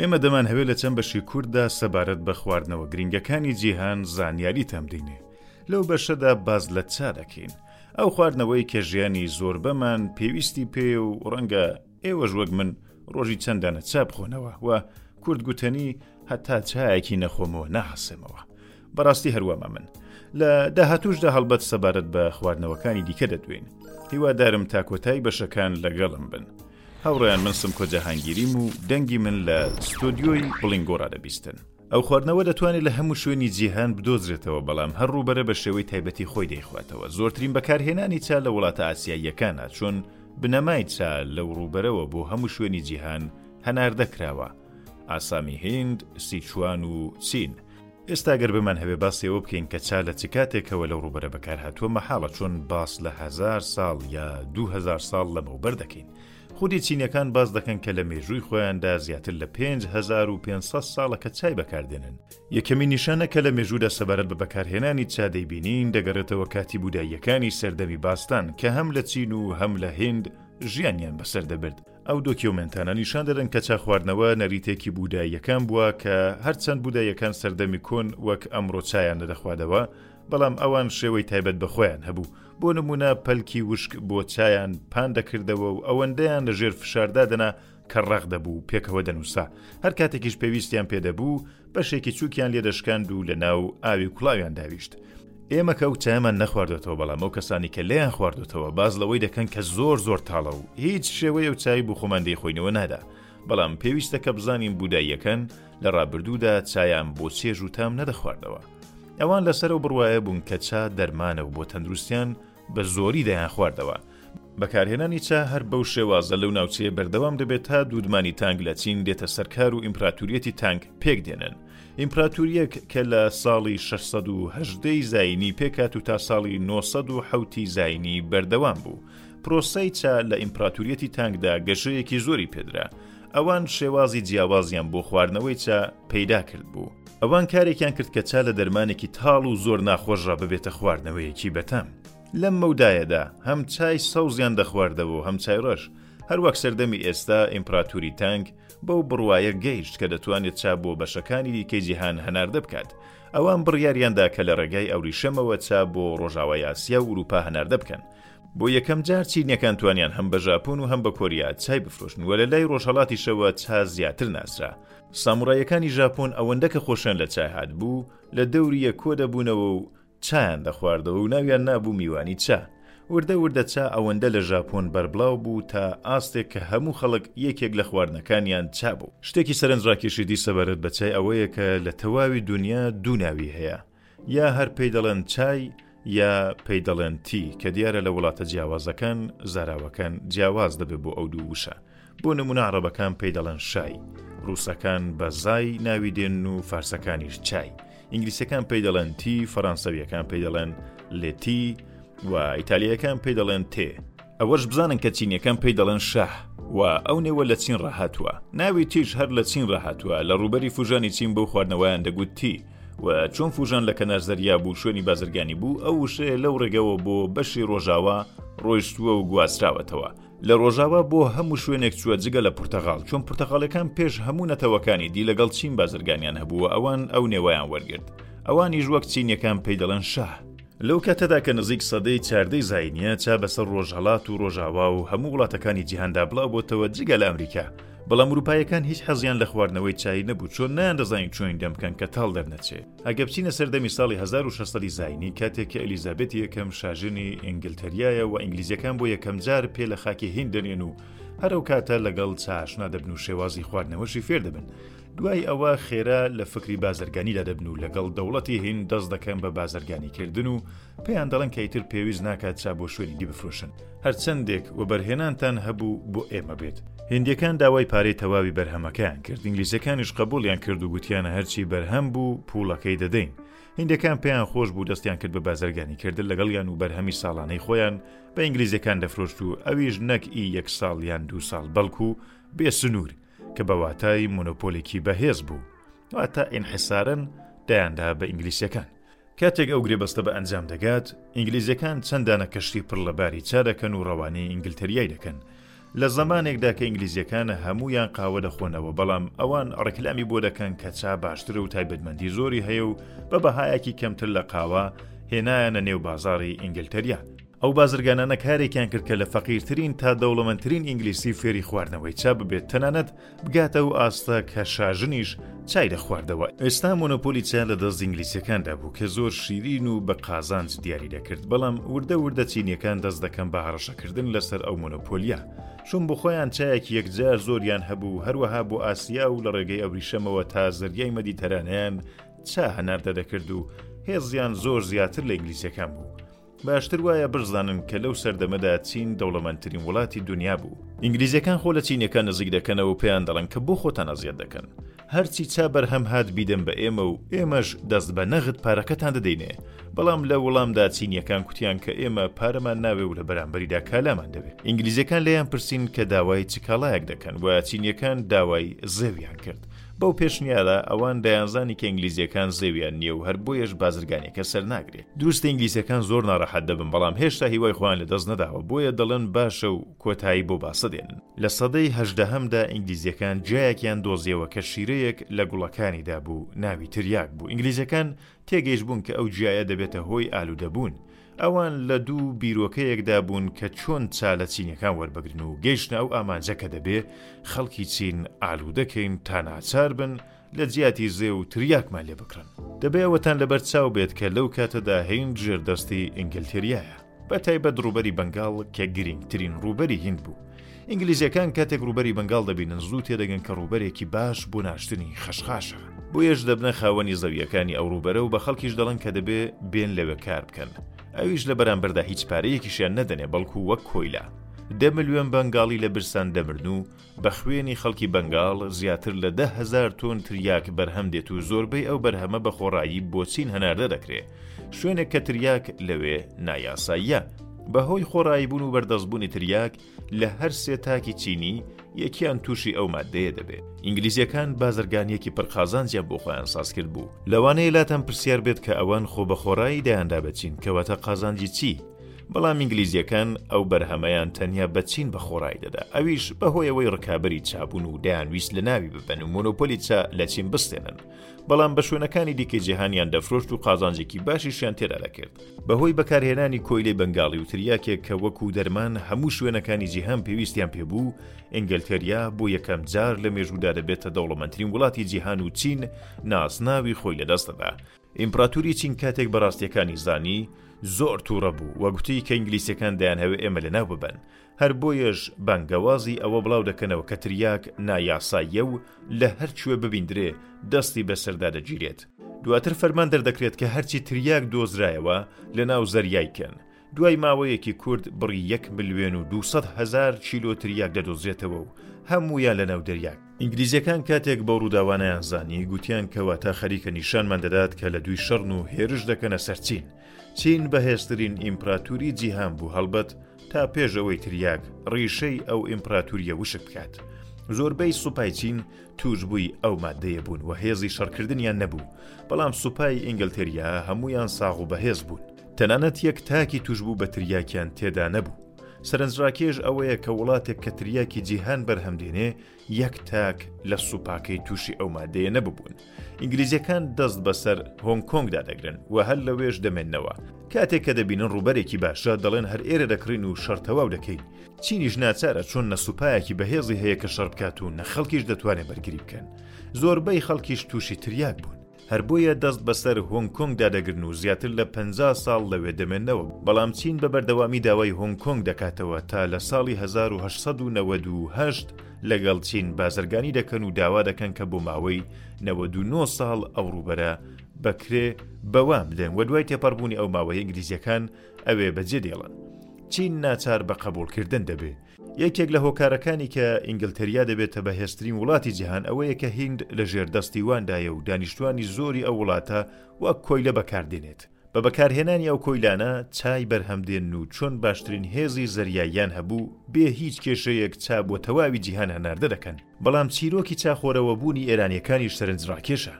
ئێمە دەمانهەوێت لە چەند بەشی کورددا سەبارەت بە خواردنەوە گرنگەکانی جیهان زانیاری تەمدینێ لەو بەشەدا باز لە چا دەکەین ئەو خواردنەوەی کە ژیانی زۆر بەمان پێویستی پێ و ڕەنگە ئێوەش وەک من ڕۆژی چەندانە چا بخۆنەوە و کورد گوتەنی هەتا چایەکی نەخۆمەوە ناحەسێمەوە بەڕاستی هەروا مەمن لە داهاتوشدا هەڵبەت سەبارەت بە خواردنەوەکانی دیکە دەدوێن هیوادارم تاکۆتای بەشەکان لەگەڵم بن هاوڕیان من سمکۆ جەهانگیریم و دەنگی من لە ستۆدیۆی بڵنگۆڕا دەبیستن ئەو خواردنەوە دەتوانێت لە هەموو شوێنی جیهان بدۆزرێتەوە بەڵام هەر ڕووبەرە بە شێوەی تایبەتی خۆی دەیخواتەوە زۆرترین بەکارهێنانی چا لە وڵاتە ئاسیاییەکانە چۆن بنەمای چا لەو ڕووبەرەوە بۆ هەموو شوێنی جیهان هەناردەکراوە ئاسامی هیند، سیچوان و چین. ئێستا گەر بمان هەوێ باسی ئەوە بکەین کە چا لە چ کاتێکەوە لەو ڕووبەرە بەکار هاتووە مەحاڵە چۆن باس لە هەزار ساڵ یا دوو هەزار ساڵ لەمەوبەر دەکەین. خودی چینەکان باس دەکەن کە لە مێژووی خۆیاندا زیاتر لە پێنج هەزار و پێنج سەد ساڵە کە چای بەکاردێنن. یەکەمین نیشانە کە لە مێژوودا سەبارەت بە بەکارهێنانی چا دەیبینین دەگەڕێتەوە کاتی بووداییەکانی سەردەمی باستان کە هەم لە چین و هەم لە هیند ژیانیان بەسەر دەبرد. ئەو دۆکیۆمێنتانە نیشان دەدەن کە چا خواردنەوە نەریتێکی بووداییەکان بووە کە هەرچەند بووداییەکان سەردەمی کۆن وەک ئەمڕۆ چایان نەدەخوادەوە بەڵام ئەوان شێوەی تایبەت بە خۆیان هەبوو بۆ نموونە پەلکی وشک بۆ چایان پان دەکردەوە و ئەوەندەیان لە ژێر فشاردا دەنا کە ڕەق دەبوو پێکەوە دەنووسا هەر کاتێکیش پێویستیان پێدەبوو بەشێکی چووکیان لێ دەشکاند و لە ناو ئاوی کوڵاویان داویشت. ئێمە کە ئەو چایەمان نەخواردۆتەوە بەڵام ئەو کەسانی کە لێیان خواردۆتەوە باز لەوەی دەکەن کە زۆر زۆر تاڵە و هیچ شێوەیە و چای بۆ خۆمان دەیخۆینەوە نادا بەڵام پێویستە کە بزانین بوداییەکان لە ڕابردوودا چایان بۆ چێژ و تام نەدەخواردەوە ئەوان لەسەر و بڕواە بوون کە چا دەرمانە و بۆ تەندروستیان بە زۆری دەیانخواردەوە. بەکارهێنانی چا هەر بەو شێوازە لەو ناوچەیە بەردەوام دەبێت تا دوودمانی تانگ لە چین دێتە سەر کار و ئیمپراتوریەتی تانگ پێک دێنن. ئیمپراتوریەک کە لە ساڵی شەش سەد و هەژدە ی زایینی پێکهات و تا ساڵی نۆ سەد و حەوت ی زایینی بەردەوام بوو. پرۆسەی چا لە ئیمپراتوریەتی تانگدا گەشەیەکی زۆری پێدرا. ئەوان شێوازی جیاوازیان بۆ خواردنەوەی چا پەیدا کردبوو. ئەوان کارێکیان کرد کە چا لە دەرمانێکی تاڵ و زۆر ناخۆشڕا ببێتە خواردنەوەیەکی بەتام. لەم مەودایەدا، هەم چای سەوزیان دەخواردەوە و هەم چای ڕەش، هەروەک سەردەمی ئێستا، ئیمپراتوری تانگ بەو بڕوایە گەیشت کە دەتوانێت چا بۆ بەشەکانی دیکەی جیهان هەناردە بکات. ئەوان بڕیاریان دا کە لە ڕێگای ئەوریشەمەوە چا بۆ ڕۆژاوای ئاسیا و ئورووپا هەناردە بکەن. بۆ یەکەم جار چینییەکان توانیان هەم بە ژاپۆن و هەم بە کۆریا چای بفرۆشن و لە لای ڕۆژهەڵاتیشەوە چا زیاتر ناسرا. ساموراییەکانی ژاپۆن ئەوەندە کە خۆشیان لە چا هاتبوو، لە دەوری یەک کۆ دەبوونەوە و چایان دەخواردەوە و ناویان نابوو میوانی چا. وردە وردە چا ئەوەندە لە ژاپۆن بەربڵاو بوو تا ئاستێک کە هەموو خەڵک یەکێک لە خواردنەکانیان چا بوو. شتێکی سەرنجڕاکێشی دی سەبارەت بە چای ئەوەیە کە لە تەواوی دونیا دوو ناوی هەیە، یا هەر پێی دەڵێن چای یا پێی دەڵێن تی کە دیارە لە وڵاتە جیاوازەکان زاراوەکان جیاواز دەبێت بۆ ئەو دوو وشە بۆ نمونە عڕەبەکان پێی دەڵێن شای ڕووسەکان بە زای ناوی دێن و فارسەکانیش چای ئینگلیسەکان پێی دەڵێن تی فەرەنسەویەکان پێی دەڵێن لێتی و ئیتالیەکان پێی دەڵێن تێ ئەوەش بزانن کە چینیەکان پێی دەڵێن شاه و ئەو نێوە لە چین ڕاهاتوە ناوی تیژ هەر لە چین ڕاهاتوە لە ڕوبەری فوژانی چین بۆ خواردنەوەیان دەگوت تی و چۆن فوژان لە کەنار زەریا بوو شوێنی بازرگانی بوو ئەو وشەیە لەو ڕێگەوە بۆ بەشی ڕۆژاوا ڕۆیشتووە و گواستراوەتەوە لە ڕۆژاوا بۆ هەموو شوێنێک چووە جگە لە پرتەغاڵ چۆن پرتەغاڵەکان پێش هەموو نەتەوەکانی دی لەگەڵ چین بازرگانیان هەبووە ئەوان ئەو نێوەیان وەرگرت ئەوانیش وەک چینەکان پێی دەڵێن شاه لەو کاتەدا کە نزیک سەدەی چاردەی زینە چا بەسەر ڕۆژهڵات و ڕۆژاوا و هەموو وڵاتەکانی جیهاندا بڵاو بۆتەوە جگە لە ئەمریکا بەڵام وروپایەکان هیچ حەزیان لە خواردنەوەی چایی نەبوو چۆن نان دەزانین چۆین دەم بکەن کە تاڵ دەرنەچێ ئەگە بچینە سەردەمی ساڵی 1600 زاینی کاتێک کە ئەلیزابێتی یەکەم شاژنی ئینگلتەریایە و ئینگلیزیەکان بۆ یەکەم جار پێ لە خاکی هیند دەنێن و هەرەو کاتە لەگەڵ چاشنا دەبن و شێوازی خواردنەوەشی فێر دەبن دوای ئەوە خێرا لە فکری بازرگانیدا دەبن و لەگەڵ دەوڵەتی هین دەست دەکەن بە بازرگانیکردن و پێیان دەڵن کە ئیتر پێویست ناکات چا بۆ شوێنی دی بفرۆشن هەرچەندێک وەبەرهێنانتان هەبوو بۆ ئێمە بێت هندیەکان داوای پارەی تەواوی بەرهەمەکەیان کرد ئینگلیزەکانیش قبولیان کرد و گوتیانە هەرچی بەرهەم بوو پوڵەکەی دەدەین هندەکان پێیان خۆش بوو دەستیان کرد بە بازرگانی کردن لەگەڵیان و بەرهەمی ساڵانەی خۆیان بە ئینگلیزەکان دەفرۆشت و ئەویش نەک ئی یەک ساڵ یان دوو ساڵ بەڵکو بێ سنوور کە بە واتای مۆنۆپۆلێکی بەهێز بوو، واتە ئینحیسارەن دایاندا بە ئینگلیسیەکان. کاتێک ئەو گرێبەستە بە ئەنجام دەگات، ئینگلیزەکان چەند دانە کەشتی پڕ لە باری چا دەکەن و ڕەوانەی ئینگلتەریای دەکەن. لە زەمانێکدا کە ئینگلیزیەکان هەموویان قاوە دەخۆنەوە بەڵام ئەوان ڕیکلامی بۆ دەکەن کە چا باشترە و تایبەتمەندی زۆری هەیە و بە بەهایەکی کەمتر لە قاوە هێنایانە نێو بازاڕی ئینگلتەریا. ئەو بازرگانانە کارێکیان کرد کە لە فەقیرترین تا دەوڵەمەندترین ئینگلیسی فێری خواردنەوەی چا ببێت تەنانەت بگاتە و ئاستە کە شاژنیش چای دەخواردەوە ئێستا مۆنۆپۆلی چا لە دەست ئینگلیسیەکاندا بوو کە زۆر شیرین و بە قازانج دیاری دەکرد بەڵام وردە وردە چینیەکان دەست دەکەم بە هەڕەشەکردن لەسەر ئەو مۆنۆپۆلیە چون بۆ خۆیان چایەک یەکجار زۆریان هەبوو هەروەها بۆ ئاسیا و لە ڕێگەی ئەوریشەمەوە تا زەریای مەدیتەرانیان چا هەناردە دەکرد و هێزیان زۆر زیاتر لە ئینگلیسیەکان بوو باشتر وایە بشزانن کە لەو سەردەمەدا چین دەوڵەمەندترین وڵاتی دونیا بوو. ئینگلیزەکان خۆ لە چینیەکان نزیک دەکەنەوە و پێیان دەڵێن کە بۆ خۆتان ئەزیەت دەکەن. هەرچی چا بەرهەم هات بیدەن بە ئێمە و ئێمەش دەست بە نەغد پارەکەتان دەدەینێ. بەڵام لە وڵامدا چینیەکان کوتیان کە ئێمە پارەمان ناوێ و لە بەرامبەریدا کالامان دەوێ. ئینگلیزەکان لێیان پرسین کە داوای چ کاڵایەک دەکەن و چینیەکان داوای زێویان کرد. بەو پێشنیارە ئەوان دەیانزانی کە ئینگلیزیەکان زێویان نییە و هەر بۆیەش بازرگانیەکە سەرناگرێت دروستە ئینگلیزەکان زۆر ناڕەحەت دەبن بەڵام هێشتا هیوای خۆیان لەدەست نەداوە بۆیە دەڵێن باشە و کۆتایی بۆ باسە دێن لە سەدەی هەژدەهەمدا ئینگلیزیەکان جیایەکیان دۆزیەوە کە شیرەیەک لە گوڵەکانیدا بوو ناوی تریاک بوو ئینگلیزەکان تێگەیشت بوون کە ئەو گیایە دەبێتە هۆی ئالوودە بوون. ئەوان لە دوو بیرۆکەیەکدا بوون کە چۆن چا لە چینیەکان وەربگرن و گەیشتنە ئەو ئامانجە کە دەبێ خەڵکی چین ئالوودە کەین تا ناچار بن لە جیاتی زێ و تریاکمان لێ بکڕن. دەبێ ئەوەتان لەبەر چاو بێت کە لەو کاتەدا هیند ژێر دەستی ئینگلتریایە. بە تایبەت ڕووبەری بەنگاڵ کە گرنگترین ڕووبەری هیند بوو. ئینگلیزیەکان کاتێک ڕووبەری بەنگاڵ دەبینن زوو تێدەگەن کە ڕووبەرێکی باش بۆ ناشتنی خەشخاشە. بۆیەش دەبنە خاوەنی زەوییەکانی ئەو ڕووبەرە و بە خەڵکیش دەڵێن کە دەبێ بێن لەوێ کار بکەن. ئەویش لە بەرامبەردا هیچ پارەیەکیشیان نەدەنێ بەڵکو وەک کۆیلە. دە ملیۆن بەنگاڵی لە برسان دەمرن و بە خوێنی خەڵکی بەنگاڵ زیاتر لە دە هەزار تۆن تریاک بەرهەم دێت و زۆربەی ئەو بەرهەمە بە خۆڕایی بۆ چین هەناردە دەکرێ، شوێنێک کە تریاک لەوێ نایاساییە. بە هۆی خۆڕاییبوون و بەردەستبوونی تریاک لە هەر سێ تاکی چینی یەکیان تووشی ئەو ماددەیە دەبێ. ئینگلیزییەکان بازرگانییەکی پڕ قازانجیان بۆ خۆیان ساز کردبوو. لەوانەیە لاتان پرسیار بێت کە ئەوان خۆ بە خۆڕایی دایاندا بە چین، کەواتە قازانجی چی؟ بەڵام ئینگلیزیەکان ئەو بەرهەمەیان تەنیا بە چین بە خۆڕای دەدا ئەویش بەهۆیەوەی ڕکابەری چابوون و دەیان ویست لە ناوی ببن و مۆنۆپۆلی چا لە چین بستێنن بەڵام بە شوێنەکانی دیکەی جیهانیان دەفرۆشت و قازانجێکی باشیشیان تێدا دەکرد بەهۆی بەکارهێنانی کۆیلەی بەنگاڵی و تریاکێک کە وەکو دەرمان هەموو شوێنەکانی جیهان پێویستیان پێبوو ئینگلتەریا بۆ یەکەم جار لە مێژوودا دەبێتە دەوڵەمەندترین وڵاتی جیهان و چین ناسناوی خۆی لەدەستەدا ئیمپڕاتوری چینگ کاتێک بە ڕاستیەکانی زانی زۆر توڕە بوو و گوتی کە ئینگلیسیەکان دەیانهەوێ ئێمە لەناو ببەن هەر بۆیەش بانگەوازی ئەوە بڵاو دەکەنەوە کە تریاک نایاساییە و لە هەر کوێ ببیندرێ دەستی بەسەردا دەگیرێت دواتر فەرمان دەردەکرێت کە هەرچی تریاک دۆزرایەوە لەناو زەریای کەن دوای ماوەیەکی کورت بڕی یەک ملوێن و دوو سەد هەزار کیلۆ تریاک دەدۆزێتەوە و هەموویان لە ناو دەریاک. ئینگلیزەکان کاتێک بەو ڕووداوانەیان زانی گوتیان کەواتە خەریکە نیشانمان دەدات کە لە دووی شەڕن و هێرش دەکەنە سەر چین. چین بەهێزترین ئیمپراتوری جیهان بوو هەڵبەت تا پێش ئەوەی تریاک ڕیشەی ئەو ئیمپراتوریە وشک بکات. زۆربەی سوپای چین تووشبووی ئەو مادەیە بوون و هێزی شەڕکردنیان نەبوو بەڵام سوپای ئینگلتریا هەموویان ساغ و بەهێز بوون. تەنانەت یەک تاکی توشبوو بە تریاکیان تێدا نەبوو. سەرنجڕاکێش ئەوەیە کە وڵاتێک کە تریاکی جیهان بەرهەم دێنێ یەک تاک لە سوپاکەی توشی ئەو مادەیە نەببوون. ئینگلیزیەکان دەست بەسەر هۆنگ کۆنگدا دەگرن و هەر لەوێش دەمێنەوە. کاتێک کە دەبینن ڕوبەرێکی باشە دەڵێن هەر ئێرە دەکڕین و شەڕ تەواو دەکەین. چینیش ناچارە چۆن نە سوپایەکی بەهێزی هەیە کە شەڕ بکات و نە خەڵکیش دەتوانێ بەرگری بکەن. زۆربەی خەڵکیش توشی تریاک بوون. هەر بۆیە دەست بەسەر هۆنگ کۆنگدا دەگرن و زیاتر لە پەنجا ساڵ لەوێ دەمێننەوە، بەڵام چین بە بەردەوامی داوای هۆنگ کۆنگ دەکاتەوە تا لە ساڵی هەزار و هەشت سەد و نەوەد و هەشت لەگەڵ چین بازرگانی دەکەن و داوا دەکەن کە بۆ ماوەی نەوەد و نۆ ساڵ ئەو ڕووبەرە بە کرێ بەوام بدەن و دوای تێپەڕبوونی ئەو ماوەیە ئینگلیزیەکان ئەوێ بەجێ دێڵن چین ناچار بە قەبوڵکردن دەبێ. یەکێک لە هۆکارەکانی کە ئینگلتەریا دەبێتە بەهێزترین وڵاتی جیهان ئەوەیە کە هیند لە ژێر دەستی واندایە و دانیشتوانی زۆری ئەو وڵاتە وەک کۆیلە بەکاردێنێت، بە بەکارهێنانی ئەو کۆیلانە چای بەرهەم دێنن و چۆن باشترین هێزی زەریاییان هەبوو بێ هیچ کێشەیەک چا بۆ تەواوی جیهان هەناردە دەکەن، بەڵام چیرۆکی چاخۆرەوەبوونی ئێرانیەکانیش سەرنجڕاکێشە.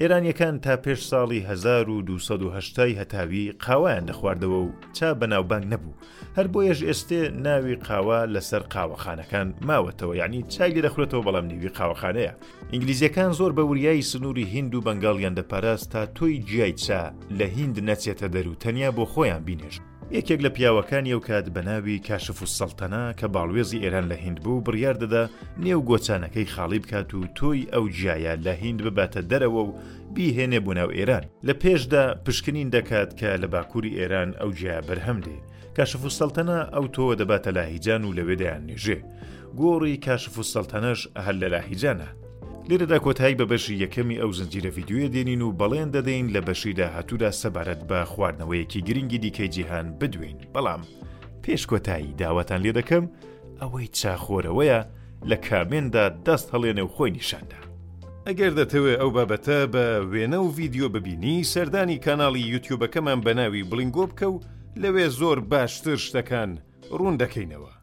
ئێرانییەکان تا پێش ساڵی هەزار و دوو سەد و هەشتا ی هەتاوی قاوەیان دەخواردەوە و چا بەناوبانگ نەبوو، هەر بۆیەش ئێستێ ناوی قاوە لەسەر قاوەخانەکان ماوەتەوە یانی چای لێ دەخورێتەوە بەڵام نێوی قاوەخانەیە. ئینگلیزییەکان زۆر بە وریایی سنووری هیند و بەنگاڵیان دەپاراست تا تۆی گیای چا لە هیند نەچێتە دەر و تەنیا بۆ خۆیان بینێژن. یەکێک لە پیاوەکانی ئەو کات بە ناوی کاشف السلطنە کە باڵوێزی ئێران لە هیند بوو بڕیار دەدا نێو گۆچانەکەی خاڵی بکات و تۆی ئەو گیایە لە هیند بباتە دەرەوە و بیهێنێ بۆ ناو ئێران لە پێشدا پشکنین دەکات کە لە باکووری ئێران ئەو گیایە بەرهەم دێ کاشف السلطنە ئەو تۆوە دەباتە لاهیجان و لەوێ دەیان نێژێ گۆڕی کاشف السلطنەش هەر لە لاهیجانە لێرەدا کۆتایی بە بەشی یەکەمی ئەو زنجیرە ڤیددیویە دێنین و بەڵێن دەدەین لە بەشی داهاتوودا سەبارەت بە خواردنەوەیەکی گرنگی دیکەی جیهان بدوێین بەڵام پێش کۆتایی داواتان لێ دەکەم ئەوەی چاخۆرەوەیە لە کامێندا دەست هەڵێنێ و خۆی نیشاندا ئەگەر دەتەوێت ئەو بابەتە بە وێنە و ڤیددیو ببینی سەردانی کانناڵی یوتیوبەکەمان بە ناوی بڵنگۆ بکە و لەوێ زۆر باشتر شتەکان ڕوون دەکەینەوە.